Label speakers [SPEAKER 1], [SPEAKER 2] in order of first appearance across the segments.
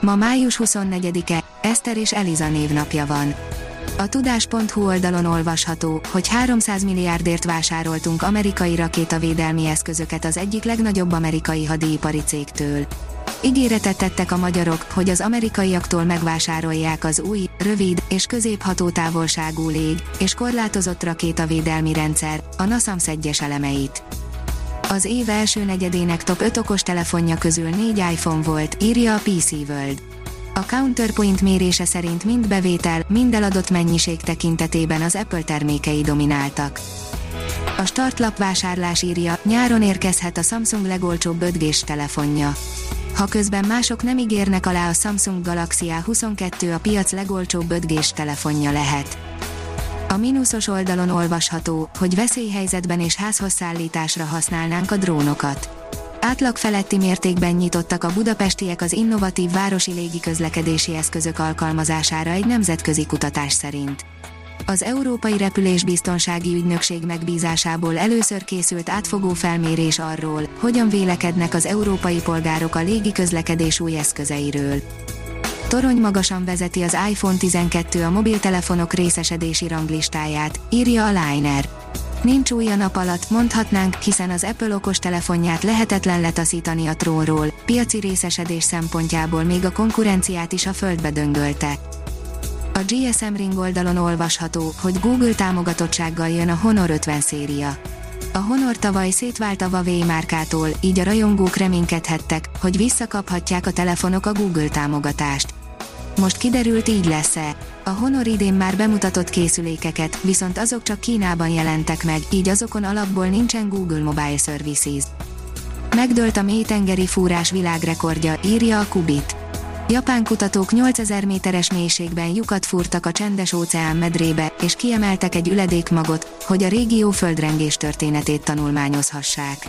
[SPEAKER 1] Ma május 24-e, Eszter és Eliza névnapja van. A tudás.hu oldalon olvasható, hogy 300 milliárdért vásároltunk amerikai rakétavédelmi eszközöket az egyik legnagyobb amerikai hadipari cégtől. Ígéretet tettek a magyarok, hogy az amerikaiaktól megvásárolják az új, rövid és középhatótávolságú lég és korlátozott rakétavédelmi rendszer, a NASAMS egyes elemeit. Az év első negyedének top 5 okos telefonja közül 4 iPhone volt, írja a PC World. A Counterpoint mérése szerint mind bevétel, mind eladott mennyiség tekintetében az Apple termékei domináltak. A startlap vásárlás írja, nyáron érkezhet a Samsung legolcsóbb 5 g telefonja. Ha közben mások nem ígérnek alá a Samsung Galaxy A22 a piac legolcsóbb 5 g telefonja lehet. A mínuszos oldalon olvasható, hogy veszélyhelyzetben és házhozszállításra használnánk a drónokat. Átlag feletti mértékben nyitottak a budapestiek az innovatív városi légiközlekedési eszközök alkalmazására egy nemzetközi kutatás szerint. Az Európai Repülésbiztonsági Ügynökség megbízásából először készült átfogó felmérés arról, hogyan vélekednek az európai polgárok a légiközlekedés új eszközeiről. Torony magasan vezeti az iPhone 12 a mobiltelefonok részesedési ranglistáját, írja a Liner. Nincs új a nap alatt, mondhatnánk, hiszen az Apple okos telefonját lehetetlen letaszítani a trónról, piaci részesedés szempontjából még a konkurenciát is a földbe döngölte. A GSM Ring oldalon olvasható, hogy Google támogatottsággal jön a Honor 50 széria. A Honor tavaly szétvált a Huawei márkától, így a rajongók reménykedhettek, hogy visszakaphatják a telefonok a Google támogatást. Most kiderült így lesz-e. A Honor idén már bemutatott készülékeket, viszont azok csak Kínában jelentek meg, így azokon alapból nincsen Google Mobile Services. Megdőlt a mélytengeri fúrás világrekordja, írja a Kubit. Japán kutatók 8000 méteres mélységben lyukat fúrtak a csendes óceán medrébe, és kiemeltek egy üledékmagot, hogy a régió földrengés történetét tanulmányozhassák.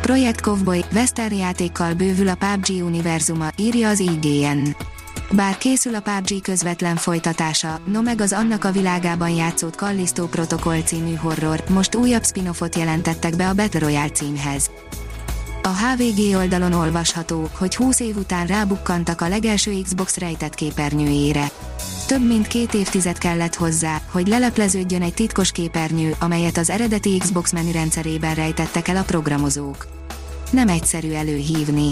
[SPEAKER 1] Projekt Cowboy, Western játékkal bővül a PUBG univerzuma, írja az IGN. Bár készül a PUBG közvetlen folytatása, no meg az annak a világában játszott Callisto Protocol című horror, most újabb spin-offot jelentettek be a Battle Royale címhez. A HVG oldalon olvasható, hogy 20 év után rábukkantak a legelső Xbox rejtett képernyőjére. Több mint két évtized kellett hozzá, hogy lelepleződjön egy titkos képernyő, amelyet az eredeti Xbox menürendszerében rejtettek el a programozók. Nem egyszerű előhívni.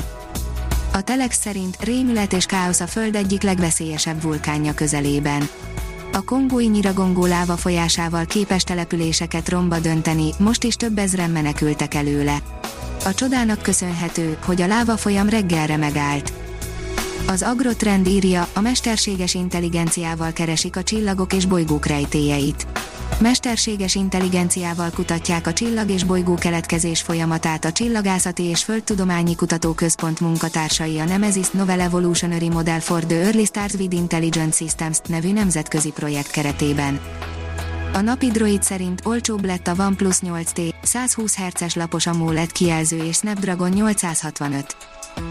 [SPEAKER 1] A Telex szerint rémület és káosz a Föld egyik legveszélyesebb vulkánja közelében. A kongói nyiragongó láva folyásával képes településeket romba dönteni, most is több ezren menekültek előle. A csodának köszönhető, hogy a láva folyam reggelre megállt. Az Agrotrend írja, a mesterséges intelligenciával keresik a csillagok és bolygók rejtélyeit. Mesterséges intelligenciával kutatják a csillag és bolygó keletkezés folyamatát a Csillagászati és Földtudományi Kutatóközpont munkatársai a Nemesis Novel Evolutionary Model for the Early Stars with Intelligent Systems nevű nemzetközi projekt keretében. A napi droid szerint olcsóbb lett a OnePlus 8T, 120 Hz lapos AMOLED kijelző és Snapdragon 865.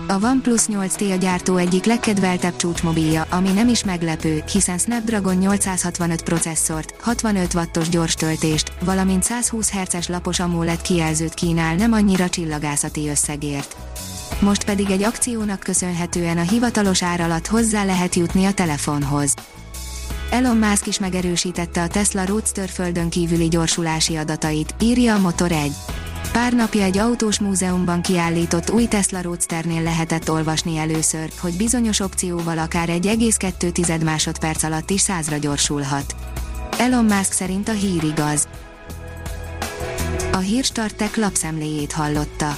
[SPEAKER 1] A OnePlus 8T a gyártó egyik legkedveltebb csúcsmobilja, ami nem is meglepő, hiszen Snapdragon 865 processzort, 65 wattos gyors töltést, valamint 120 Hz lapos AMOLED kijelzőt kínál nem annyira csillagászati összegért. Most pedig egy akciónak köszönhetően a hivatalos ár alatt hozzá lehet jutni a telefonhoz. Elon Musk is megerősítette a Tesla Roadster földön kívüli gyorsulási adatait, írja a Motor 1. Pár napja egy autós múzeumban kiállított új Tesla Roadsternél lehetett olvasni először, hogy bizonyos opcióval akár 1,2 másodperc alatt is százra gyorsulhat. Elon Musk szerint a hír igaz. A Hírstartek lapszemléjét hallotta.